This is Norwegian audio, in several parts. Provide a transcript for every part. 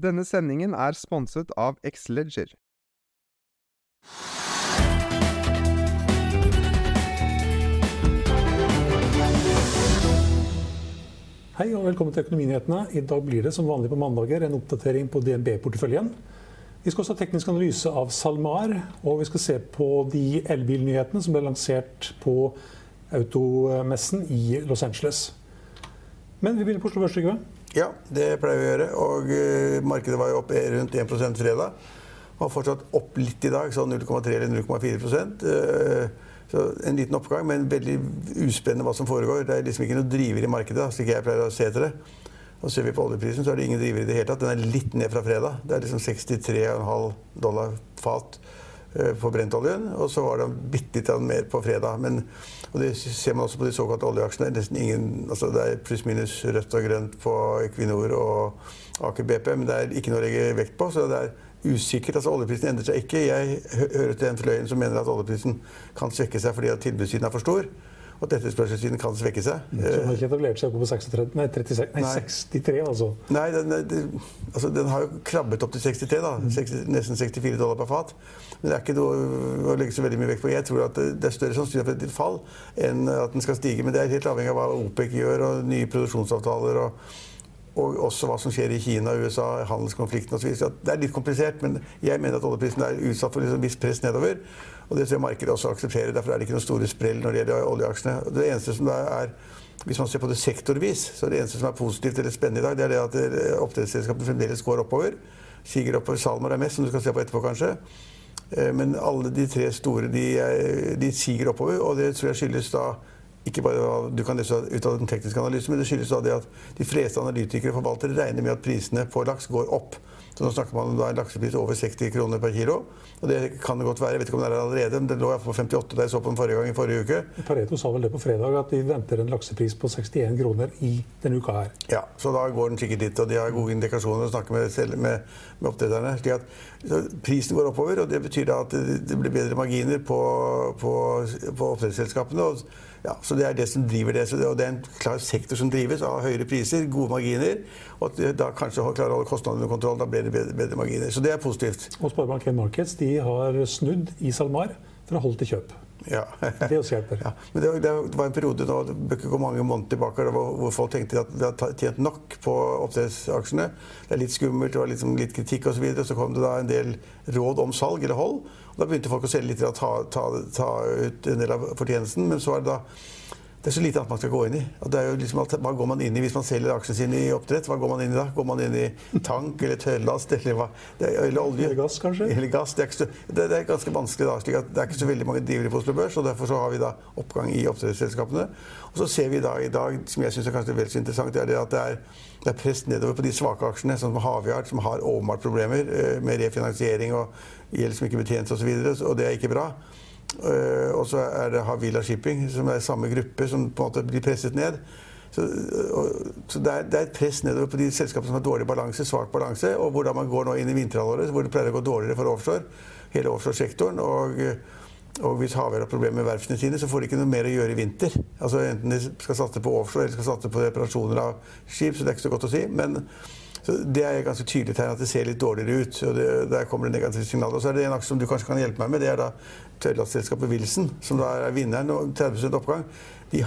Denne sendingen er sponset av Xleger. Hei og velkommen til Økonominyhetene. I dag blir det som vanlig på mandager en oppdatering på DNB-porteføljen. Vi skal også ha teknisk analyse av SalMar, og vi skal se på de elbilnyhetene som ble lansert på automessen i Los Angeles. Men vi begynner på Oslo Børs, Trygve. Ja, det pleier vi å gjøre. Og uh, markedet var jo opp rundt 1% fredag. Var fortsatt opp litt i dag, sånn 0,3 eller 0,4 uh, Så en liten oppgang, men veldig uspennende hva som foregår. Det er liksom ikke noe driver i markedet, slik jeg pleier å se etter det. Og ser vi på oljeprisen, så er det ingen driver i det hele tatt. Den er litt ned fra fredag. Det er liksom 63,5 dollar fat uh, på brentoljen. Og så var det bitte litt mer på fredag. Men, og det ser man også på de såkalte oljeaksjene. Altså det er pluss-minus rødt og grønt på Equinor og Aker BP, men det er ikke noe å legge vekt på. så det er usikkert. altså Oljeprisen endrer seg ikke. Jeg hører til den fløyen som mener at oljeprisen kan svekke seg fordi at tilbudssiden er for stor. At etterspørselssiden kan svekke seg. Så den har ikke etablert seg oppe på 36, nei, 36, nei, Nei. 63, altså. Nei, den, den, altså, den har jo krabbet opp til 63, da. 60, nesten 64 dollar per fat. Men det er ikke noe å legge så veldig mye vekt på. Jeg tror at det det er større sannsynlighet for et fall enn at den skal stige. Men det er helt avhengig av hva OPEC gjør, og nye produksjonsavtaler. og og også hva som skjer i Kina USA, handelskonflikten osv. Det er litt komplisert, men jeg mener at oljeprisen er utsatt for liksom visst press nedover. Og det tror jeg markedet også aksepterer. Derfor er det ikke noe store sprell når det gjelder oljeaksjene. Det eneste som da er hvis man ser på det sektorvis, så er det eneste som er positivt eller spennende i dag, det er det at eh, oppdrettsselskapene fremdeles går oppover. Siger oppover. Salmar er mest, som du skal se på etterpå, kanskje. Eh, Men alle de tre store de, de siger oppover, og det tror jeg skyldes da ikke bare du kan lese ut av den tekniske analysen, men det skyldes da det at de fleste analytikere og forvaltere regner med at prisene på laks går opp. Så nå snakker man om en laksepris over 60 kroner per kilo. Og det kan det godt være. Jeg vet ikke om det er allerede, men den lå i hvert fall på 58 da jeg så på den forrige gang i forrige uke. Pareto sa vel det på fredag, at de venter en laksepris på 61 kroner i denne uka her. Ja, så da går den sikkert dit, og de har gode indikasjoner å snakke med, selv, med, med oppdretterne. slik at Prisen går oppover, og det betyr da at det, det blir bedre marginer på, på, på oppdrettsselskapene. Ja, så Det er det som driver det. Og det er en klar sektor som drives av høyere priser, gode marginer. Og at da kanskje klarer å holde kostnadene under kontroll. Da blir det bedre, bedre marginer. Så det er positivt. Og Sparebank1 Markets de har snudd i SalMar for å holde til kjøp. Ja. Det også hjelper. Ja, men det, det var en periode nå, det bør ikke gå mange måneder tilbake hvor, hvor folk tenkte at vi hadde tjent nok på oppdrettsaksjene. Det er litt skummelt, det var liksom litt kritikk osv. Så, videre. så kom det da en del råd om salg eller hold. Og da begynte folk å selge litt og ta, ta, ta ut en del av fortjenesten. Men så er det da det er så lite annet man skal gå inn i. Og det er jo liksom hva går man inn i hvis man selger aksjene sine i oppdrett? Hva går man inn i da? Går man inn i tank eller tørrlast eller, er, eller olje? Eller gass, kanskje? Eller gass. Det er, så, det, det er ganske vanskelig da. slik at Det er ikke så veldig mange drivere på Oslo Børs, og derfor så har vi da oppgang i oppdrettsselskapene. Og så ser vi da i dag, som jeg syns er kanskje vel så interessant, det er det at det er, det er press nedover på de svake aksjene, sånn som Havyard, som har åpenbart problemer eh, med refinansiering og gjeld som ikke betjenes osv., og, så videre, og det er ikke bra. Uh, og så er det Havila Shipping, som er samme gruppe, som på en måte blir presset ned. Så, og, så det, er, det, er, et press nedover på de selskapene som har dårlig balanse, svak balanse, og hvordan man går nå inn i vinterhalvåret, hvor det pleier å gå dårligere for offshore, hele offshoresektoren. Og, og hvis Havøy har problemer med verftene sine, så får de ikke noe mer å gjøre i vinter. Altså Enten de skal satse på offshore eller skal satse på reparasjoner av skip, så det er ikke så godt å si. men Det er et ganske tydelig tegn at det ser litt dårligere ut. og det, Der kommer det negative signaler. Og så er det en aksje som du kanskje kan hjelpe meg med. Det er da tørrlastselskapet Wilson, som da er vinneren. og 30 oppgang. De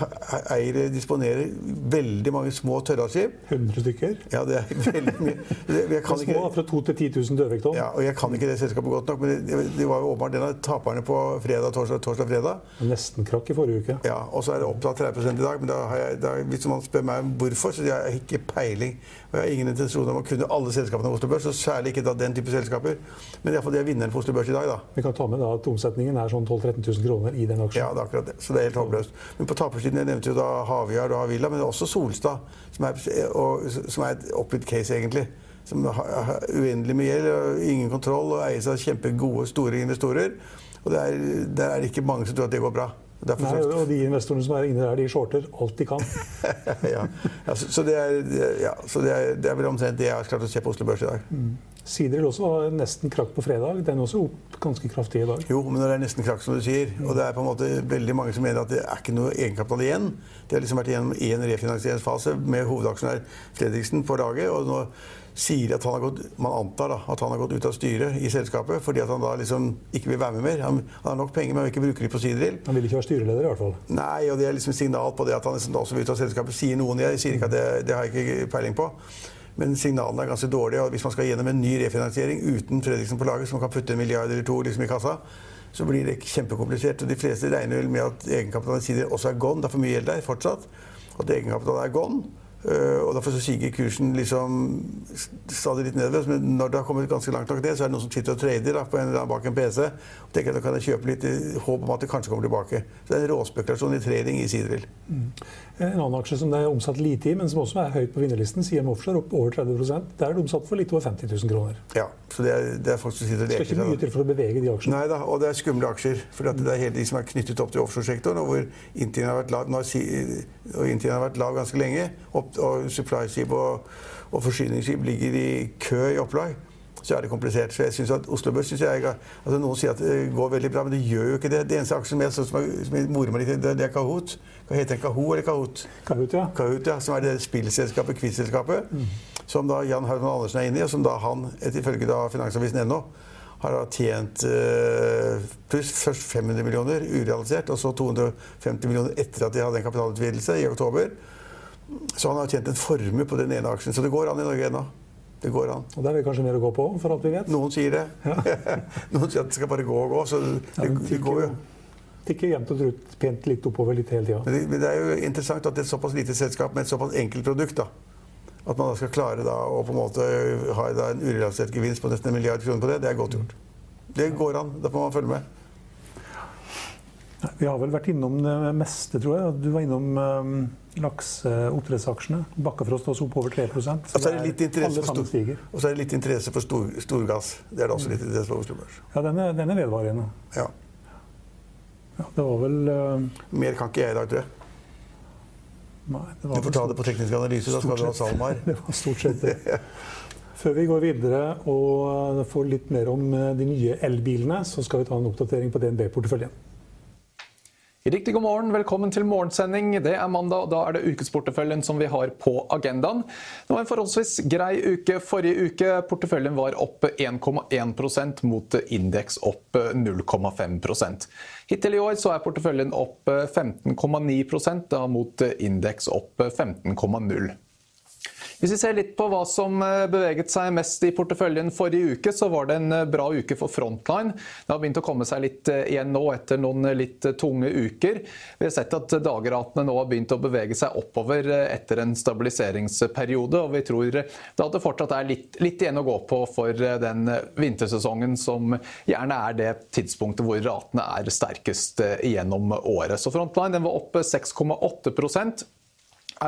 eier, disponerer veldig mange små tørrlastskip. 100 stykker? Ja, det er veldig mye. Jeg kan små, fra 2 til 10 000 dødvekttonn? Ja, og jeg kan ikke det selskapet godt nok, men det, det var jo åpenbart en av taperne på fredag, torsdag, torsdag, fredag. Nesten krakk i forrige uke. Ja, og så er det opp til 30 i dag. Men da har jeg, da, hvis man spør meg hvorfor, så jeg har ikke peiling. Og jeg har ingen intensjon om å kunne alle selskapene på Oslo Børs, og særlig ikke da den type selskaper. Men iallfall det er vinneren på Oslo Børs i dag, da. Vi kan ta med da at omsetningen er sånn 12 000-13 000 kroner i den aksjen. Ja, det er akkurat det. Så det er helt håpløst. Men tapersiden jeg nevnte jo da Havyard og Havila, men også Solstad, som er, og, som er et oppgitt case, egentlig. Som har uendelig med gjeld og ingen kontroll og eies av kjempegode, store investorer. Og det er, der er det ikke mange som tror at det går bra. Nei, og de investorene som er inne der, de shorter alt de kan. ja, ja, så, så, det er, ja, så det, er, det er vel omtrent det jeg har klart å se på Oslo Børs i dag. Mm. Sidril også var nesten krakk på fredag. Den er også opp ganske kraftig i dag. Jo, men det er nesten krakk, som du sier. Og det er på en måte veldig mange som mener at det er ikke noe egenkapital igjen. De har liksom vært igjennom én refinansieringsfase med hovedaksjonær Fredriksen på laget. og nå sier at han har gått, man antar da, at han har gått ut av styret i selskapet fordi at han da liksom ikke vil være med mer. Han, han har nok penger, men vil ikke bruke dem på Sidril. Han vil ikke være styreleder i hvert fall? Nei, og det er liksom signal på det at han liksom også vil ut av selskapet. Sier noen, jeg sier ikke at det, det har jeg ikke peiling på. Men signalene er ganske dårlige. og Hvis man skal gjennom en ny refinansiering uten Fredriksen på laget, som kan putte en milliard eller to liksom i kassa, så blir det kjempekomplisert. og De fleste regner vel med at egenkapitalen også er gone. Det er for mye gjeld der fortsatt. At egenkapitalen er gone. Uh, og Derfor så siger kursen liksom stadig litt nedover. Men når det har kommet ganske langt nok ned, så er det noen som sitter og trader da, på en, bak en PC. og tenker at nå kan jeg kjøpe litt i håp om at det kanskje kommer tilbake. Så det er en råspekulasjon i trading i Sidril. Mm. En annen aksje som det er omsatt lite i, men som også er høyt på vinnerlisten, sier Offshore, opp over 30 Der er det omsatt for litt over 50 000 kroner. Ja, så det er, det er folk som sitter og leker. Skal ikke mye til for å bevege de aksjene. Nei da, og det er skumle aksjer. For det er hele de som er knyttet opp til offshoresektoren, og hvor inntjeningen har har vært lav ganske lenge. Opp, og supply-skip og, og forsyningsskip ligger i kø i opplag så er det komplisert. Så jeg synes at Oslo Børs synes jeg, altså Noen sier at det går veldig bra, men det gjør jo ikke det. Det eneste aksjen som jeg, som jeg morer meg litt det, det er Kahoot. Hva heter den? Kahoo eller Kahoot? Kahoot, ja. Kahoot, ja som er det spillselskapet, quiz-selskapet, mm. som da Jan Haugmann Andersen er inne i, og som da han, ifølge da ennå, har tjent uh, pluss først 500 millioner urealisert, og så 250 millioner etter at de hadde en kapitalutvidelse i oktober. Så han har tjent en formue på den ene aksjen. Så det går an i Norge ennå. Det går an. Og Der er det kanskje mer å gå på, for alt vi vet? Noen sier det. Ja. Noen sier at det skal bare gå og gå. Så det, ja, det går jo. Tikker jevnt og trutt pent litt oppover litt hele tida. Men, men, det er jo interessant at det er et såpass lite selskap med et såpass enkelt produkt. da. At man da skal klare da, å på en måte ha en urealisert gevinst på nesten en milliard kroner på det, det er godt gjort. Det går an. Da får man følge med. Vi har vel vært innom det meste, tror jeg. Du var innom um, lakseoppdrettsaksjene. Bakkafrost også opp over 3 så Og så er det litt interesse for, stor, og er litt interesse for stor, storgass. Det er det også litt interesse for Oslo Børs. Ja, den er, den er vedvarende. Ja. ja. Det var vel uh, Mer kan ikke jeg i dag, tror jeg. Nei, du får ta det på teknisk analyse. Da skal du ha SalMar. det var stort sett det. Før vi går videre og får litt mer om eh, de nye elbilene, så skal vi ta en oppdatering på DNB-porteføljen. Riktig god morgen, velkommen til morgensending. Det er mandag, og da er det ukesporteføljen som vi har på agendaen. Det var en forholdsvis grei uke forrige uke. Porteføljen var opp 1,1% mot indeks opp 0,5 Hittil i år så er porteføljen opp 15,9% mot indeks opp 15,0 hvis vi ser litt på hva som eh, beveget seg mest i porteføljen forrige uke, så var det en eh, bra uke for Frontline. Det har begynt å komme seg litt eh, igjen nå etter noen litt tunge uker. Vi har sett at dagratene nå har begynt å bevege seg oppover etter en stabiliseringsperiode, og vi tror da at det fortsatt er litt, litt igjen å gå på for den vintersesongen som gjerne er det tidspunktet hvor ratene er sterkest gjennom året. Så Frontline var opp 6,8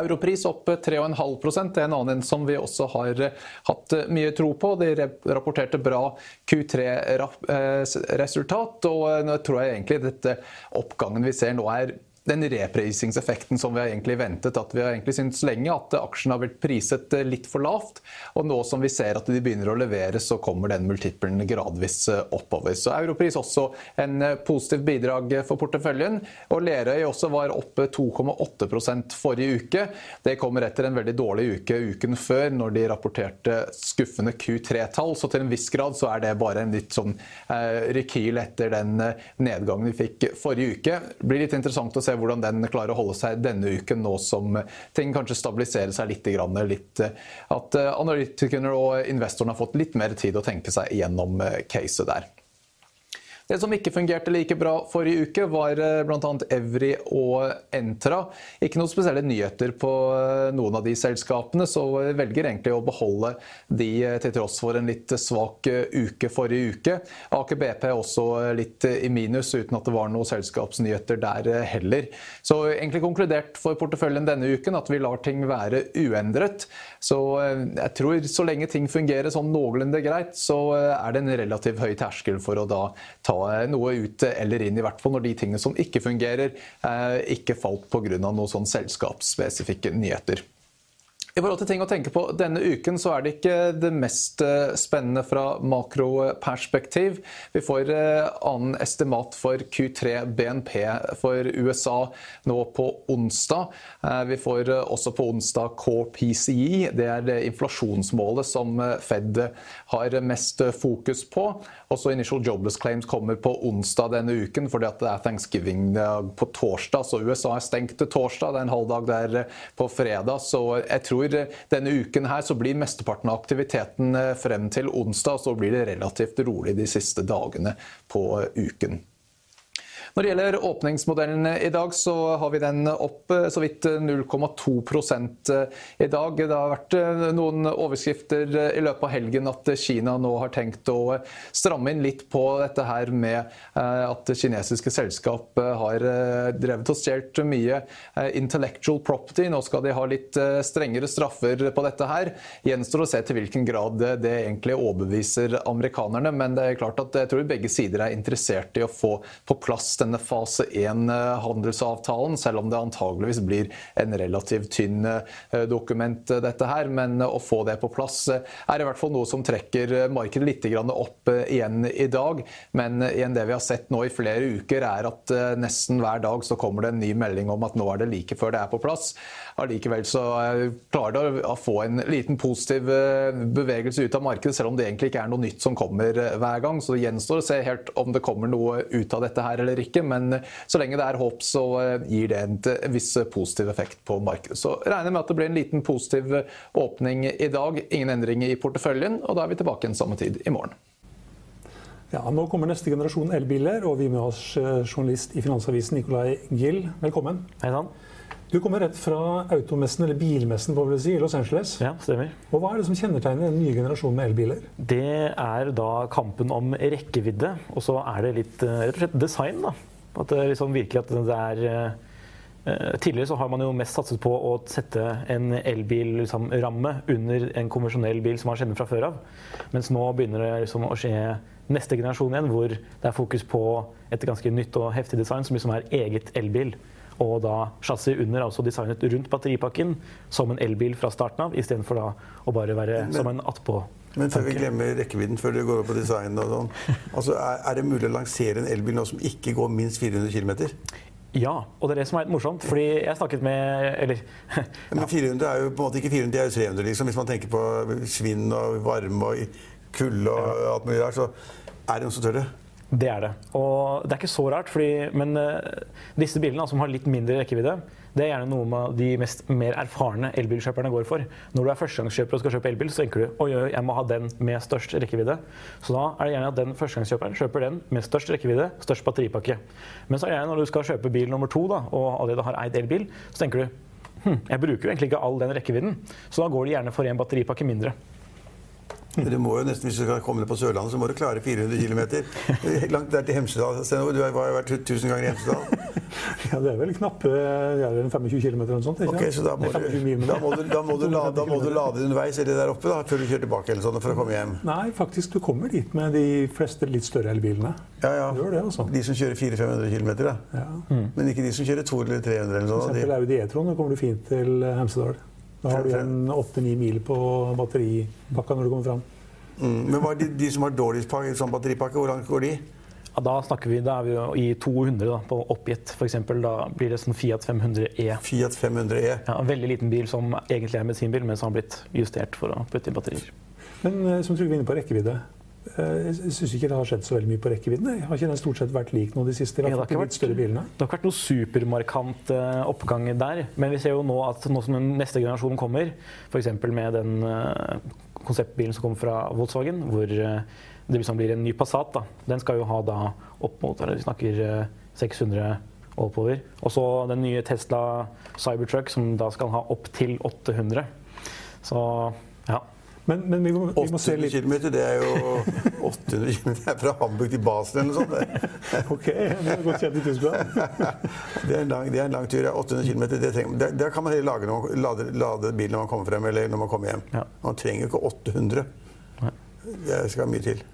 Europris opp 3,5 Det er en annen som vi også har eh, hatt eh, mye tro på. De rapporterte bra Q3-resultat. og eh, nå tror jeg egentlig dette oppgangen vi ser nå er den reprisingseffekten som vi har egentlig ventet. At vi har egentlig syntes lenge at aksjen har blitt priset eh, litt for lavt. Og nå som vi ser at de begynner å levere, så kommer den multiplen gradvis eh, oppover. Så Europris også en eh, positiv bidrag for porteføljen. Og Lerøy også var oppe 2,8% forrige uke. Det kommer etter en veldig dårlig uke uken før, når de rapporterte skuffende Q3-tall. Så til en viss grad så er det bare en litt sånn rekyl etter den nedgangen vi fikk forrige uke. Det blir litt interessant å se hvordan den klarer å holde seg denne uken, nå som ting kanskje stabiliserer seg litt. litt at analytikerne og investorene har fått litt mer tid å tenke seg gjennom caset der. Det som ikke fungerte like bra forrige uke, var eh, bl.a. Evry og Entra. Ikke noen spesielle nyheter på eh, noen av de selskapene, så velger egentlig å beholde de eh, til tross for en litt svak uke forrige uke. Aker BP også litt i minus, uten at det var noen selskapsnyheter der heller. Så egentlig konkludert for porteføljen denne uken at vi lar ting være uendret. Så jeg tror så lenge ting fungerer sånn noenlunde greit, så er det en relativt høy terskel for å da ta noe ut eller inn, i hvert fall når de tingene som ikke fungerer, eh, ikke falt pga. noen sånn selskapsspesifikke nyheter. I forhold til ting å tenke på denne uken, så er det ikke det mest eh, spennende fra makroperspektiv. Vi får eh, annen estimat for Q3 BNP for USA nå på onsdag. Eh, vi får også på onsdag KPCI. Det er det inflasjonsmålet som Fed har mest fokus på. Også Initial Jobless Claims kommer på onsdag denne uken fordi det er thanksgiving på torsdag. Så USA er stengt til torsdag. Det er en halv dag der på fredag. Så jeg tror tror eh, denne uken her så blir mesteparten av aktiviteten eh, frem til onsdag, så blir det relativt rolig de siste dagene på eh, uken. Når det gjelder åpningsmodellen i dag, så har vi den opp eh, så vidt 0,2 eh, i dag. Det har vært eh, noen overskrifter i løpet av helgen at Kina nå har tenkt å stramme inn litt på dette her med at kinesiske selskap har drevet og stjålet mye intellectual property. Nå skal de ha litt strengere straffer på dette her. Gjenstår å se til hvilken grad det egentlig overbeviser amerikanerne, men det er klart at jeg tror begge sider er interessert i å få på plass den denne fase 1-handelsavtalen, selv om det antageligvis blir en relativt tynn eh, dokument, eh, dette her. Men å få det på plass eh, er i hvert fall noe som trekker markedet litt opp igjen i dag. Men igjen det vi har sett nå i flere uker, er at nesten hver dag så kommer det en ny melding om at nå er det like før det er på plass. Allikevel så klarer det å få en liten positiv bevegelse ut av markedet, selv om det egentlig ikke er noe nytt som kommer hver gang. Så det gjenstår å se helt om det kommer noe ut av dette her eller ikke ikke, men så lenge det er håp, så eh, gir det en viss positiv effekt på markedet. Så regner med at det blir en liten positiv åpning i dag. Ingen endringer i porteføljen, og da er vi tilbake en samme tid i morgen. Ja, Nå kommer neste generasjon elbiler, og vi med oss journalist i Finansavisen Nicolai Gill. Velkommen. Hei sann. Du kommer rett fra automessen, eller bilmessen på si, i Los Angeles. Ja, stemmer. Og Hva er det som kjennetegner den nye generasjonen med elbiler? Det er da kampen om rekkevidde, og så er det litt eh, rett og slett design. da. At det liksom virker at det er uh, Tidligere så har man jo mest satset på å sette en elbilramme liksom, under en konvensjonell bil som man kjenner fra før av. Mens nå begynner det liksom å skje neste generasjon igjen, hvor det er fokus på et ganske nytt og heftig design som liksom er eget elbil. Og da chassis under er også designet rundt batteripakken som en elbil fra starten av, istedenfor å bare være men, som en attpå. Men før vi glemmer rekkevidden, før du går opp på design og sånn. Altså, er, er, det mulig å lansere en elbil nå som ikke går minst 400 km? Ja, og det er det som er litt morsomt. fordi jeg snakket med eller, ja. Men 400 er jo på en måte ikke 400, det er jo 300, liksom. Hvis man tenker på svinn og varme og kulde og alt mulig der, så er det noen som tør det. Det er det. Og det er ikke så rart, fordi, men uh, disse bilene som har litt mindre rekkevidde, det er gjerne noe de mest, mer erfarne elbilkjøperne går for. Når du er førstegangskjøper og skal kjøpe elbil, så tenker du oi, oi, jeg må ha den med størst rekkevidde. Så da er det gjerne at den førstegangskjøperen kjøper den med størst rekkevidde, størst batteripakke. Men så er det gjerne når du skal kjøpe bil nummer to da, og allerede har eid elbil, så tenker du hm, jeg bruker jo egentlig ikke all den rekkevidden, så da går det gjerne for en batteripakke mindre. Du må jo nesten, Hvis du skal komme ned på Sørlandet, så må du klare 400 km. Langt der til Hemsedal. Du har jo vært 1000 ganger i Hemsedal. Ja, det er vel knappe ja, 25 km eller noe sånt. Ikke? Okay, så da må, du, da, må du, da, må du lade, da må du lade underveis eller der oppe da, før du kjører tilbake eller sånn, for å komme hjem? Nei, faktisk. Du kommer dit med de fleste litt større elbilene. Ja, ja. Du gjør det, også. De som kjører 400-500 km, da. Ja. Mm. Men ikke de som kjører 200 eller 300 eller sånt. For eksempel Audi E-tron. Kommer du fint til Hemsedal. Da har du en 8-9 mil på batteripakka når du kommer fram. Mm. Men hva er de, de, som har dårligst pakke, sånn batteripakke, hvor langt går de? Ja, da snakker vi, da er vi jo i 200 da, på oppgitt, f.eks. Da blir det sånn Fiat 500 E. Fiat 500 E. Ja, En veldig liten bil som egentlig er bensinbil, men som har blitt justert for å putte inn batterier. Men eh, som Trygve er inne på rekkevidde. Eh, Jeg syns ikke det har skjedd så veldig mye på rekkevidden. Har ikke den stort sett vært lik nå de siste? Ja, det har ikke litt større bilene? Det har ikke vært noe supermarkant eh, oppgang der. Men vi ser jo nå at nå som den neste generasjonen kommer, f.eks. med den eh, konseptbilen som kommer fra Volkswagen, hvor det liksom blir en ny Passat, da. den skal jo ha da opp mot eller vi snakker eh, 600 og oppover. Og så den nye Tesla Cybertruck som da skal ha opp til 800. Så ja. Men, men vi, må, vi må se 800 km, det er jo 800 km det fra Hamburg til Basel eller noe sånt. Ok, det er godt kjent i Tyskland. Det er en lang, det er en lang tur. ja. 800 km. Det trenger, der, der kan man heller lage når man, lade, lade bilen når man kommer frem eller når man kommer hjem. Ja. Man trenger ikke 800. Det skal mye til.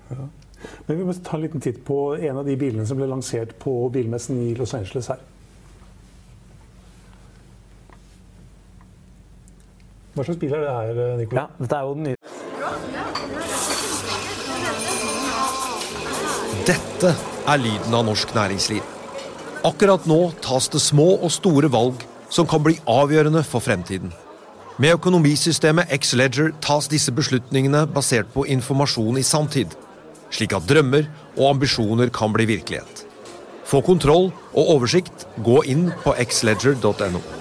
Men vi må ta en liten titt på en av de bilene som ble lansert på bilmessen i Los Angeles her. Hva slags bil er det her, Nico? ja. Dette er jo den nye Dette er lyden av norsk næringsliv. Akkurat nå tas det små og store valg som kan bli avgjørende for fremtiden. Med økonomisystemet X-Ledger tas disse beslutningene basert på informasjon i samtid, slik at drømmer og ambisjoner kan bli virkelighet. Få kontroll og oversikt, gå inn på xledger.no.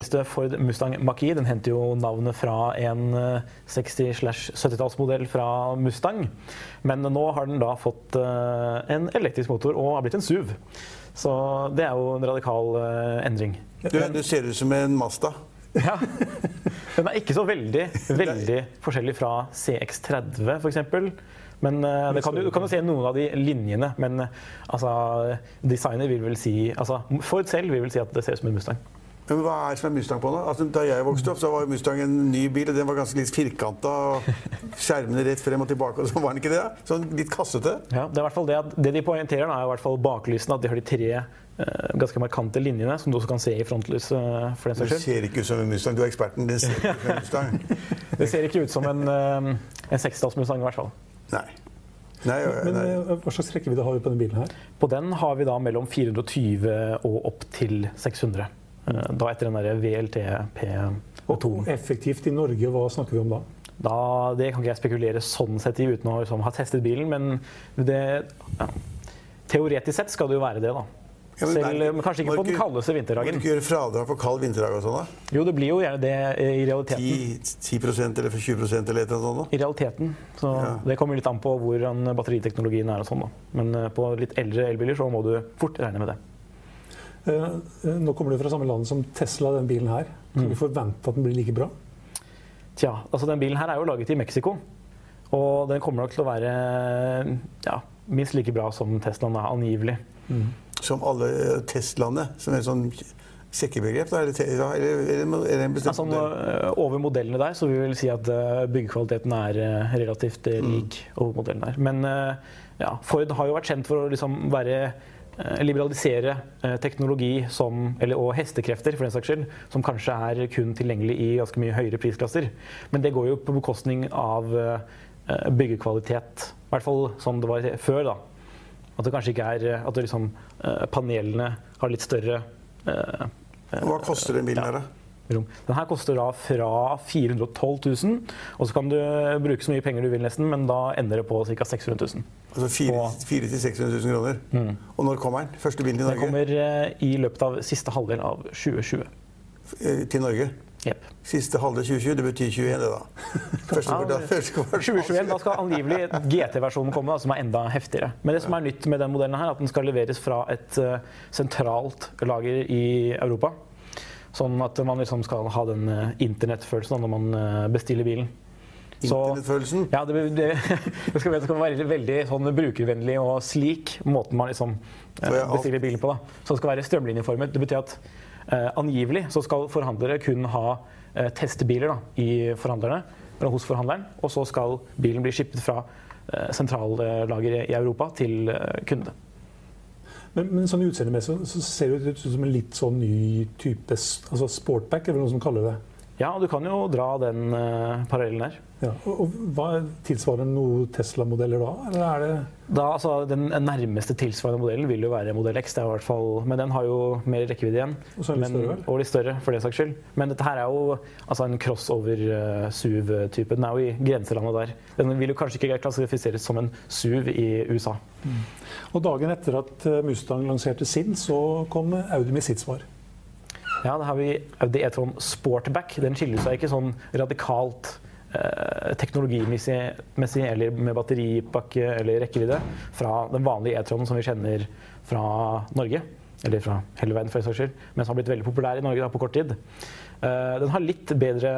Ford Mustang Mach-E den henter jo navnet fra en eh, 60-70-tallsmodell fra Mustang. Men nå har den da fått eh, en elektrisk motor og har blitt en SUV. Så det er jo en radikal eh, endring. Du, du ser ut som en Mazda. Ja. Den er ikke så veldig, veldig forskjellig fra CX30 f.eks. Men eh, det kan, du, kan jo se noen av de linjene. Men eh, altså, designer vil vel si altså, Ford selv vil vel si at det ser ut som en Mustang. Men hva er det som er Mustang på nå? Altså, da jeg vokste opp, så var Mustang en ny bil. og Den var ganske litt firkanta. Skjermene rett frem og tilbake. og Så var den ikke det? Sånn litt kassete. Ja, det er i hvert fall det, at det de poengterer, er i hvert fall baklysene. At de har de tre eh, ganske markante linjene, som du også kan se i frontlyset. eh, for den saks skyld. ser ikke ut som en Mustang. Du er eksperten. Den ser ikke ut som en Mustang. Det ser ikke ut som en, eh, en sekstalls-Mustang, i hvert fall. Nei. Nei, Men nei. eh, hva slags rekkevidde har vi på denne bilen her? På den har vi da mellom 420 og opp til 600. Eh, Da etter den derre VLT P2. Og effektivt i Norge, hva snakker vi om da? Da, det kan ikke jeg spekulere sånn sett i uten å liksom, ha testet bilen, men det ja. Teoretisk sett skal det jo være det, da. Ja, men Selv, men kanskje ikke på den kaldeste vinterdagen. Må du ikke gjøre fradrag for kald vinterdag og sånn, da? Jo, det blir jo gjerne det i realiteten. 10, 10 eller 20 eller et eller annet sånt? da? I realiteten. Så Ja. Det kommer litt an på hvordan batteriteknologien er og sånn, da. Men eh, på litt eldre elbiler så må du fort regne med det. Eh, eh, Nå kommer du fra samme land som Tesla, den bilen her. Kan du forvente at den blir like bra? Tja, altså den bilen her er jo laget i Mexico. Og den kommer nok til å være ja, minst like bra som Teslaen er, angivelig. Som alle eh, Teslaene, som er et sånn sekkebegrep? Da, eller, eller, eller er det en bestemt Altså, over modellene der så vil vi si at byggekvaliteten er relativt lik lik over modellene der. Men ja, Ford har jo vært kjent for å liksom være liberalisere eh, teknologi som, eller, og hestekrefter for den saks skyld, som kanskje er kun tilgjengelig i ganske mye høyere prisklasser. Men det går jo på bekostning av eh, byggekvalitet. I hvert fall sånn det var før. da. At det kanskje ikke er At liksom, eh, panelene har litt større eh, Hva koster den bilen her, da? Rom. Den her koster da fra 412 000, og så kan du bruke så mye penger du vil nesten, men da ender det på ca. 600 000. Altså 400 000-600 000 kroner. Og når kommer den? Første bilen til Den kommer eh, i løpet av siste halvdel av 2020. Eh, Til Norge? Yep. Siste halve 2020, det betyr 21, det da. Første kvartal, første kvartal. 2021, da skal angivelig GT-versjonen komme, da, som er enda heftigere. Men det som er nytt med den modellen, her, er at den skal leveres fra et uh, sentralt lager i Europa. Sånn at man liksom skal ha den uh, internettfølelsen når man uh, bestiller bilen. Internettfølelsen? Ja, det, det, det, skal, det, skal, være veldig sånn brukervennlig og slik måten man liksom bestiller bilen på. Da. Så det skal være strømlinjeformet. Det betyr at Eh, angivelig så skal forhandlere kun ha eh, testbiler da, i forhandlerne, eller hos forhandleren, og så skal bilen bli skippet fra eh, sentrallageret i Europa til kunde. Men, men sånn utseendemessig så ser det ut som en litt sånn ny type altså sportback, er vel noe som kaller det. Ja, du kan jo dra den uh, parallellen der. Ja, og, og hva Tilsvarer noen Tesla-modeller da? Eller er det da, altså, Den nærmeste tilsvarende modellen vil jo være modell X. det er i hvert fall, Men den har jo mer rekkevidde igjen. Og, så er men, større, og litt større, for det saks skyld. Men dette her er jo altså, en crossover-SUV-type. Den er jo i grenselandet der. Den vil jo kanskje ikke klassifiseres som en SUV i USA. Mm. Og Dagen etter at eh, Mustang lanserte sin, så kom Audi med sitt svar. Ja, da har vi Audi E-tron Sportback. Den skiller seg ikke sånn radikalt eh, teknologimessig eller med batteripakke eller rekkevidde fra den vanlige E-tronen som vi kjenner fra Norge. Eller fra hele verden, for en saks skyld. Men som har blitt veldig populær i Norge da, på kort tid. Eh, den har litt bedre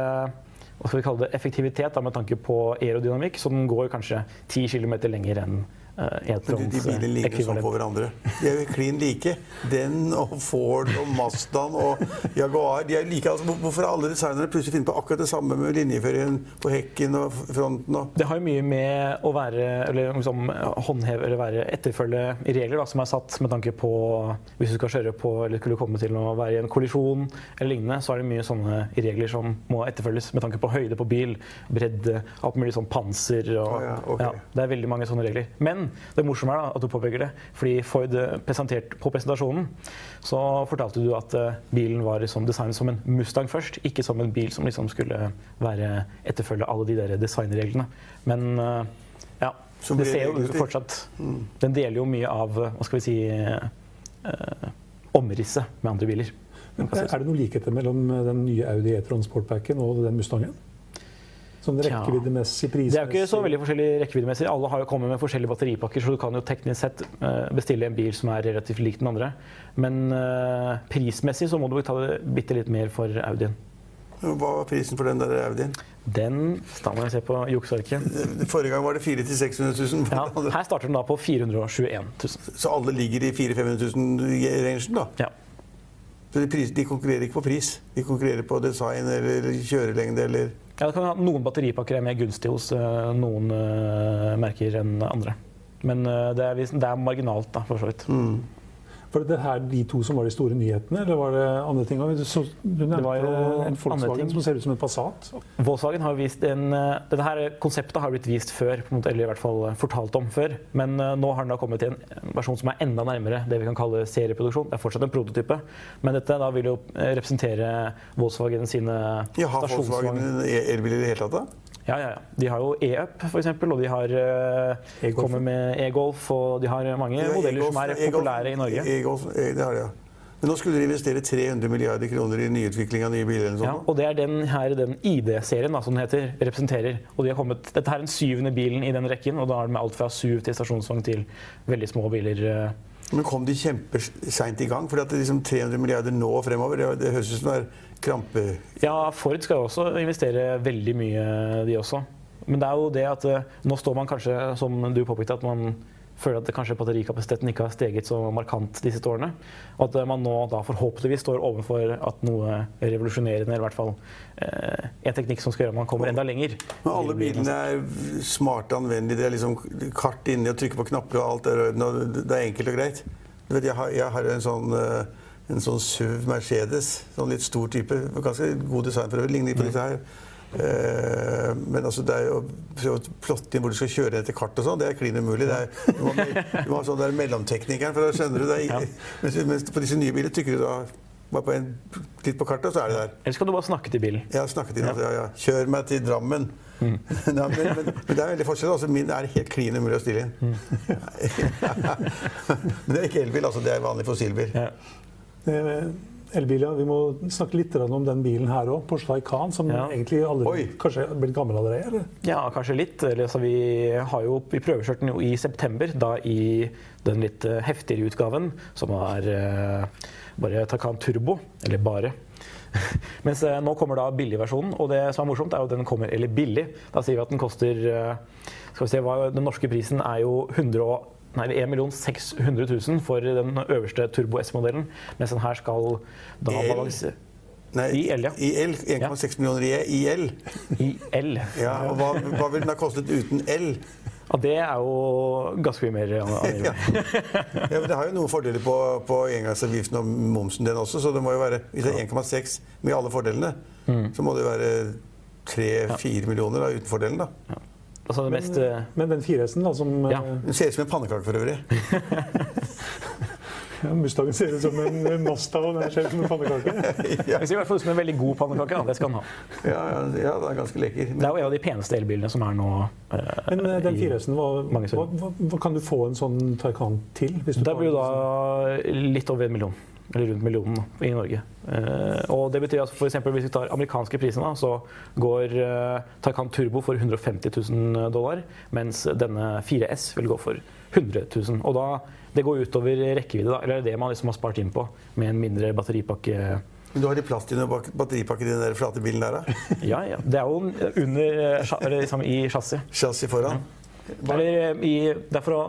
hva skal vi kalle det, effektivitet da, med tanke på aerodynamikk, så den går kanskje 10 km lenger enn Eh, de bilene ligner sånn på hverandre. De er jo klin like. Den og Ford og Mazdaen og Jaguar. De er like, altså, hvorfor alle designere plutselig funnet på akkurat det samme med linjeføringen på hekken og fronten? Og det har jo mye med å være eller liksom, håndheve eller være etterfølge i regler da, som er satt med tanke på hvis du skal kjøre på eller skulle komme til å være i en kollisjon eller lignende, så er det mye sånne regler som må etterfølges med tanke på høyde på bil, bredde, alt mulig sånn panser og ah, ja, okay. ja, Det er veldig mange sånne regler. Men det morsomme er da, at du påpeker det. Fordi Ford eh, presentert på presentasjonen så fortalte du at uh, bilen var liksom designet som en Mustang først, ikke som en bil som liksom skulle være etterfølge alle de der designreglene. Men uh, ja, det ser jo fortsatt mm. Den deler jo mye av hva skal vi si eh, omrisset med andre biler. Men, er det noen likheter mellom den nye Audi E-tron Sportbacken og den Mustangen? Sånn rekkeviddemessig, prismessig? Det er jo ikke så veldig forskjellig rekkeviddemessig. Alle har jo kommet med forskjellige batteripakker, så du kan jo teknisk sett eh, bestille en bil som er relativt lik den andre. Men uh, prismessig så må du betale bitte litt mer for Audien. Hva var prisen for den der Audien? Den Da må jeg se på juksearket. Forrige gang var det 400 000-600 000. Ja, her starter den da på 421 000. Så alle ligger i 400 000-500 000-rangen, da? Ja. Så de, de, konkurrerer ikke på pris? De konkurrerer på design eller kjørelengde eller ja, det kan ha Noen batteripakker er mer gunstig hos uh, noen uh, merker enn andre. Men uh, det, er, det, er, marginalt, da, for så vidt. Mm. Var det her de to som var de store nyhetene, eller var det andre ting? òg? du nevnte en Volkswagen som ser ut som en Passat. Volkswagen har vist en, Dette her konseptet har blitt vist før, eller i hvert fall fortalt om før. Men nå har den da kommet til en versjon som er enda nærmere det vi kan kalle serieproduksjon. Det er fortsatt en prototype, men dette da vil jo representere Volkswagen sine ja, Har Volkswagen elbil i det hele tatt? da? Ja, ja, ja. De har jo E-Up f.eks., og de har uh, kommer med E-Golf, og de har mange ja, modeller som er populære i Norge. E-Golf, e det har de, ja. Men nå skulle de investere 300 milliarder kroner i nyutvikling av nye biler. Eller sånt. ja, og det er den her, den ID-serien som den heter, representerer. Og de har kommet, dette er den syvende bilen i den rekken, og da er det med alt fra SUV til stasjonsvogn til veldig små biler. Uh, men kom de kjempeseint i gang? Fordi at liksom 300 milliarder nå og fremover, det, det høres ut som det er krampe... Ja, Ford skal jo også investere veldig mye, de også. Men det er jo det at eh, nå står man kanskje, som du påpekte, at man føler at kanskje batterikapasiteten ikke har steget så markant de siste årene. Og at man nå da forhåpentligvis står overfor at noe revolusjonerende, eller i hvert fall eh, en teknikk som skal gjøre at man kommer enda lenger. Men alle bilene er smarte, anvendelige. Det er liksom kart inni og trykke på knapper og alt er og det er enkelt og greit. Du vet, jeg har, jeg har en sånn eh, en sånn SUV Mercedes, sånn litt stor type. Ganske god design for øvrig. Ligner på disse her. Eh, men altså det er jo å prøve å plotte inn hvor du skal kjøre etter kart og sånn, det er klin umulig. Det er, du må, du må ha sånn der mellomteknikeren, for da skjønner du det. Ja. Mens, mens, på disse nye biler trykker du da bare på en, litt på kartet, og så er det der. Eller skal du bare snakke til bilen? Ja, snakke til den. Altså, ja, ja. Kjør meg til Drammen. Mm. Nei, men, men, men, det er veldig forskjell. Altså, min er helt klin umulig å stille inn. Mm. men det er ikke elbil, altså. Det er vanlig fossilbil. Eh, elbil, ja. Vi må snakke litt om den bilen her òg. Porsche Taycan, som Ja. egentlig allerede, kanskje er blitt gammel allerede? eller? Ja, kanskje litt. Eller, vi har jo vi prøvekjørte den jo i september, da i den litt eh, heftigere utgaven, som er eh, bare Taycan Turbo. Eller bare. Mens eh, nå kommer da billigversjonen, og det som er morsomt, er jo at den kommer Eller billig. Da sier vi at den koster eh, Skal vi se, hva, Den norske prisen er jo 100 og Nei, 1 600 000 for den øverste Turbo S-modellen, mens den her skal da balansere Nei, I L, ja. I L. 1,6 millioner i, IL. L. i L. Ja, og hva, hva ville den ha kostet uten L? Ja, det er jo ganske mye mer ja. Ja, men Det har jo noen fordeler på, på engangsavgiften og momsen, den også. Så det må jo være, hvis det er 1,6 med alle fordelene, Mm. så må det jo være 3-4 millioner da, uten fordelen. da. Altså det mest eh, Men den 4S-en, da, som Ja. eh, Den ser ut som en pannekake for øvrig. ja, Mustangen ser ut som en Masta, og den ser ut som en pannekake. Det ser i hvert fall ut som en veldig god pannekake. da. Det skal den ha. Ja, ja, ja, den er ganske lekker. Det er jo en av de peneste elbilene som er nå. eh, Men eh, den 4S-en, hva, hva, hva, hva kan du få en sånn Taycan til? Hvis du Det blir jo da litt over en million. Eller rundt millionen da, i Norge. Eh, og det betyr at for eksempel hvis vi tar amerikanske priser, da, så går uh, Taycan Turbo for 150 000 dollar, mens denne 4S vil gå for 100 000. Og da, det går utover rekkevidde, da, eller det man liksom har spart inn på med en mindre batteripakke. Men du har litt plass til batteripakke i den der flate bilen der, da? Ja, ja. Det er jo under eh, eller liksom i chassis. Chassis foran? Eller i, det, er å,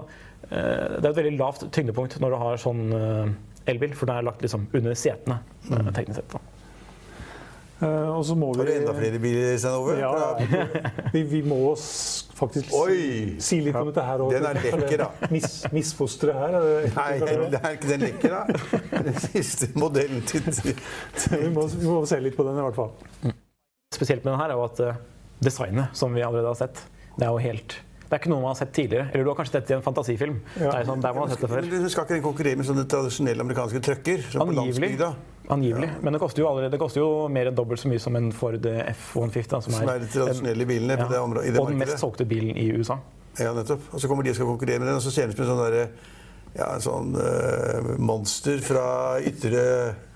eh, det er et veldig lavt tyngdepunkt når du har sånn eh, elbil, for den er lagt liksom under setene. Mm. teknisk sett. Da. Eh, og så må Har du vi enda flere biler, Stein Ove? Ja, ja. Vi, vi må faktisk Oi! si litt om dette her. òg. Den er lekker, da. Mis, misfosteret her. Er det, Nei, det er ikke den lekker, da. Den siste modellen til vi, må, vi må se litt på den i hvert fall. Spesielt med den her er jo at eh, designet, som vi allerede har sett, det er jo helt det er ikke noe man har sett tidligere. Eller du har kanskje sett det i en fantasifilm. Det er sånn, der man har sett det før. Men Du Skal ikke konkurrere med sånne tradisjonelle amerikanske trucker? Angivelig. Angivelig. Men det koster jo, allerede, det koster jo mer enn dobbelt så mye som en Ford F-150. Som, Som er de tradisjonelle bilene på det området- i det og den mest solgte bilen i USA. Ja, nettopp. Og så kommer de og skal konkurrere med den, og så ser den ut som en sånn derre ja, en sånn uh, monster fra ytre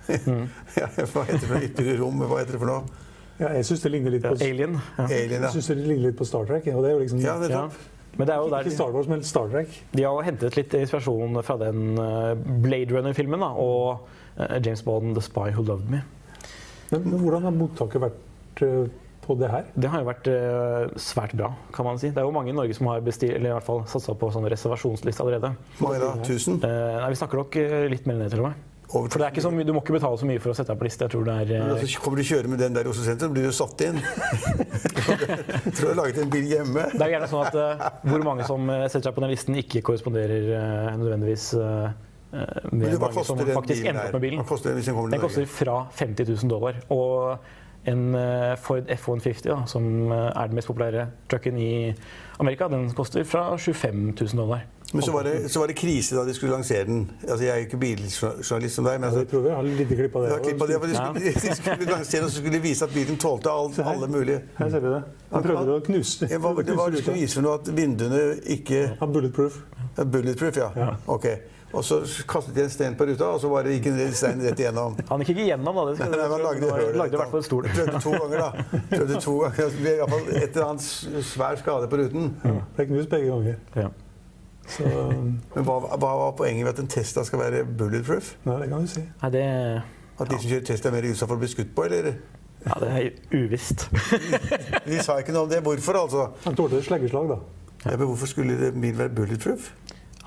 ja, Hva heter det for? Ytre rom? Hva heter det for noe? Ja, jeg syns det ligner litt på, Alien. Ja. Alien, jeg synes det ligner litt på Star Trek. Og det er jo liksom, Ja, Ja. nettopp. Men det er jo der ikke Star Wars, men Star Trek. De har hentet litt inspirasjon fra den eh, Blade Runner-filmen og eh, James Bond, 'The Spy Who Loved Me'. Men, men hvordan har mottaket vært eh, på det her? Det har jo vært svært bra, kan man si. Det er jo mange i Norge som har bestilt, eller i hvert fall satsa på sånn reservasjonsliste allerede. Mange da? 1000? Eh, nei, Vi snakker nok litt mer ned, til og med. Over For det er ikke så mye, Du må ikke betale så mye for å sette deg på liste. Jeg tror det er Men altså, kommer du kjøre med den der i Oslo sentrum, blir du satt inn. Tror du har laget en bil hjemme? Det er gjerne sånn at eh, hvor mange som eh, setter seg på den listen, ikke korresponderer eh, nødvendigvis Men med du, hva mange som koster den faktisk bilen ender her? opp med bilen. Hva koster den hvis den kommer til Den koster fra 50 000 dollar. Og en Ford F150, da, som er den mest populære trucken i Amerika, den koster fra 25 000 dollar. Men så var, det, så var det krise da de skulle lansere den. Altså, Jeg er jo ikke biljournalist som deg, men Altså, ja, jeg prøver å ha et klipp av det. Ja, klipp av det, for de skulle, de skulle lansere og så skulle de vise at bilen tålte alt, alle mulige Her ser vi det. Han prøvde å knuse, Ja, hva, Det var du skulle vise for noe at vinduene ikke ja, bulletproof. ja, Bulletproof, ja. Ok. Og så kastet de en stein på ruta, og så bare gikk en stein rett igjennom. Han gikk ikke gjennom, da. Det skal, Nei, man lagde det var- lagde i hvert fall en stol. Prøvde to ganger, da. Prøvde to ganger. Det ble iallfall et eller annet svær skade på ruten. Ble knust begge ganger. Ja. Så Men hva, hva var poenget med at en Tesla skal være bulletproof? Nei, det kan du si. Nei, det, At de som kjører Tesla er mer utsatt for å bli skutt på, eller? ja, det er uvisst. De sa ikke noe om det. Hvorfor, altså? Han tålte et sleggeslag, da. Ja, men hvorfor skulle det- bilen være bulletproof?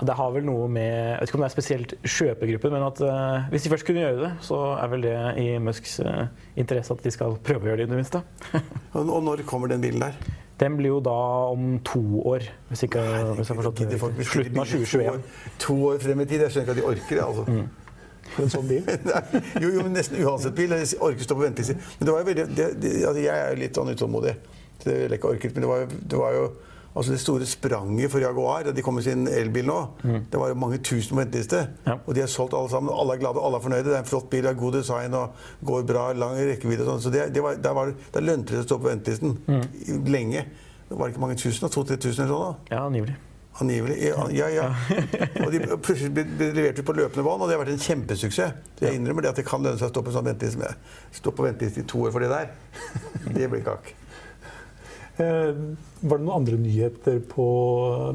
Det har vel noe med Jeg vet ikke om det er spesielt kjøpegruppen, men at uh, hvis de først kunne gjøre det, så er vel det i Musks uh, interesse at de skal prøve å gjøre det, i det minste. Og, og når kommer den bilen der? Den blir jo da om to år, hvis ikke hvis jeg forstått det riktig. Slutten av to 2021. år- To år frem i tid? Jeg skjønner ikke at de orker det. altså. Mm. en sånn bil. Nei, jo, jo, nesten uansett bil. Jeg orker stå på venteliste. Men det var jo veldig, det, det, altså jeg er jo litt sånn utålmodig. Det ville jeg ikke orket. Men det var det, var jo altså det store spranget for Jaguar da de kom med sin elbil nå. Det var mange tusen på venteliste. Ja. Og de har solgt alle sammen. Alle er glade, alle er fornøyde. Det er en flott bil, det har god design og går bra, lang rekkevidde og sånn. Så det, det var, der, var, der lønte det å stå på ventelisten lenge. Det var ikke mange tusen, da? 2000-3000 eller sånn? da. Ja, angivelig. Angivelig. Ja, ja. ja. Og de plutselig ble, ble levert ut på løpende bånd, og det har vært en kjempesuksess. Så jeg innrømmer det at det kan lønne seg å stå på, sånn venteliste, stå på venteliste i to år for det der. Det blir kakk. Eh, var det noen andre nyheter på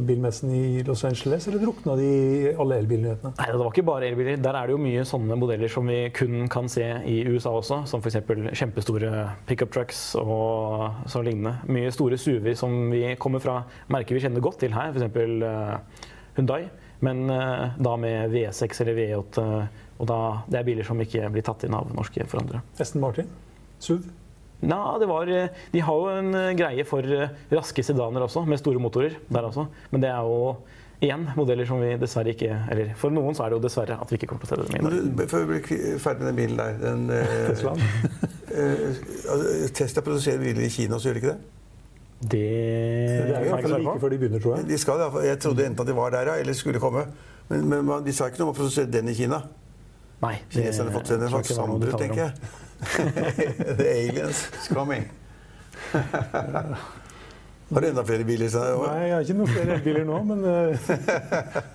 bilmessen i Los Angeles, eller drukna de i alle elbilnyhetene? Nei, Det var ikke bare elbiler. Der er det jo mye sånne modeller som vi kun kan se i USA også. Som f.eks. kjempestore pickup trucks og så lignende. Mye store SUV-er som vi kommer fra merker vi kjenner godt til her, f.eks. Uh, Hundai. Men uh, da med V6 eller V8. og da, det er biler som ikke blir tatt inn av norske forhandlere. Esten Martin? SUV? Nei, det var, eh, De har jo en eh, greie for eh, raske sedaner også, med store motorer der også. Men det er jo igjen modeller som vi dessverre ikke Eller for noen så er det jo dessverre at vi ikke kommer til å se det mye. Før vi blir ferdig med den bilen der den, Tesla. eh, Tesla produserer biler i Kina, så gjør de ikke det? Det, det er jo iallfall like før de begynner, tror jeg. De skal, jeg trodde enten at de var der, eller skulle komme. Men, men de sa ikke noe om å produsere den i Kina. Nei. Kineserne har fått seg en slags sandbrud, tenker jeg. The aliens coming. Har du enda flere biler? Så? Nei, jeg har ikke noen flere elbiler nå. Men uh,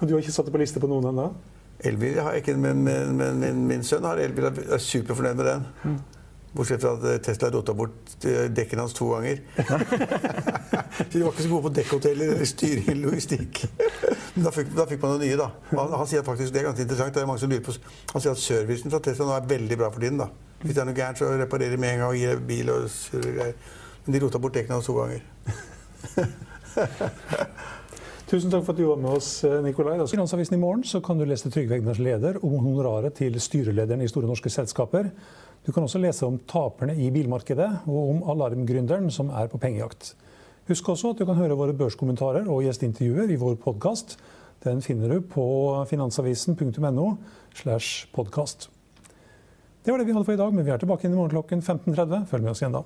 du har ikke satt det på liste på noen ennå? Elbil har jeg ikke, men, men, men min, min, sønn har elbil og er superfornøyd med den. Mm. Bortsett fra at eh, Tesla rota bort dekken dekkene hans to ganger. så de var ikke så gode på dekkhoteller eller styring eller logistikk. Men da fikk, da fikk, man noe nye, da. Han, han, sier faktisk, det er ganske interessant, det er mange som lurer på, han sier at servicen fra Tesla nå er veldig bra for tiden. da. Hvis det er noe gærent, så reparerer de med en gang og gir bil og greier. Men de rota bort dekkene hans to ganger. Tusen takk for at du var med oss, eh, Nikolai. I Finansavisen i morgen kan du lese Trygve Egners leder om honoraret til styrelederen i store norske selskaper. Du kan også lese om taperne i bilmarkedet og om alarmgründeren som er på pengejakt. Husk også at du kan høre våre børskommentarer og gjesteintervjuer i vår podkast. Den finner du på finansavisen.no. slash podcast. Det var det vi hadde for i dag, men vi er tilbake inn i morgen klokken 15.30. Følg med oss igjen da.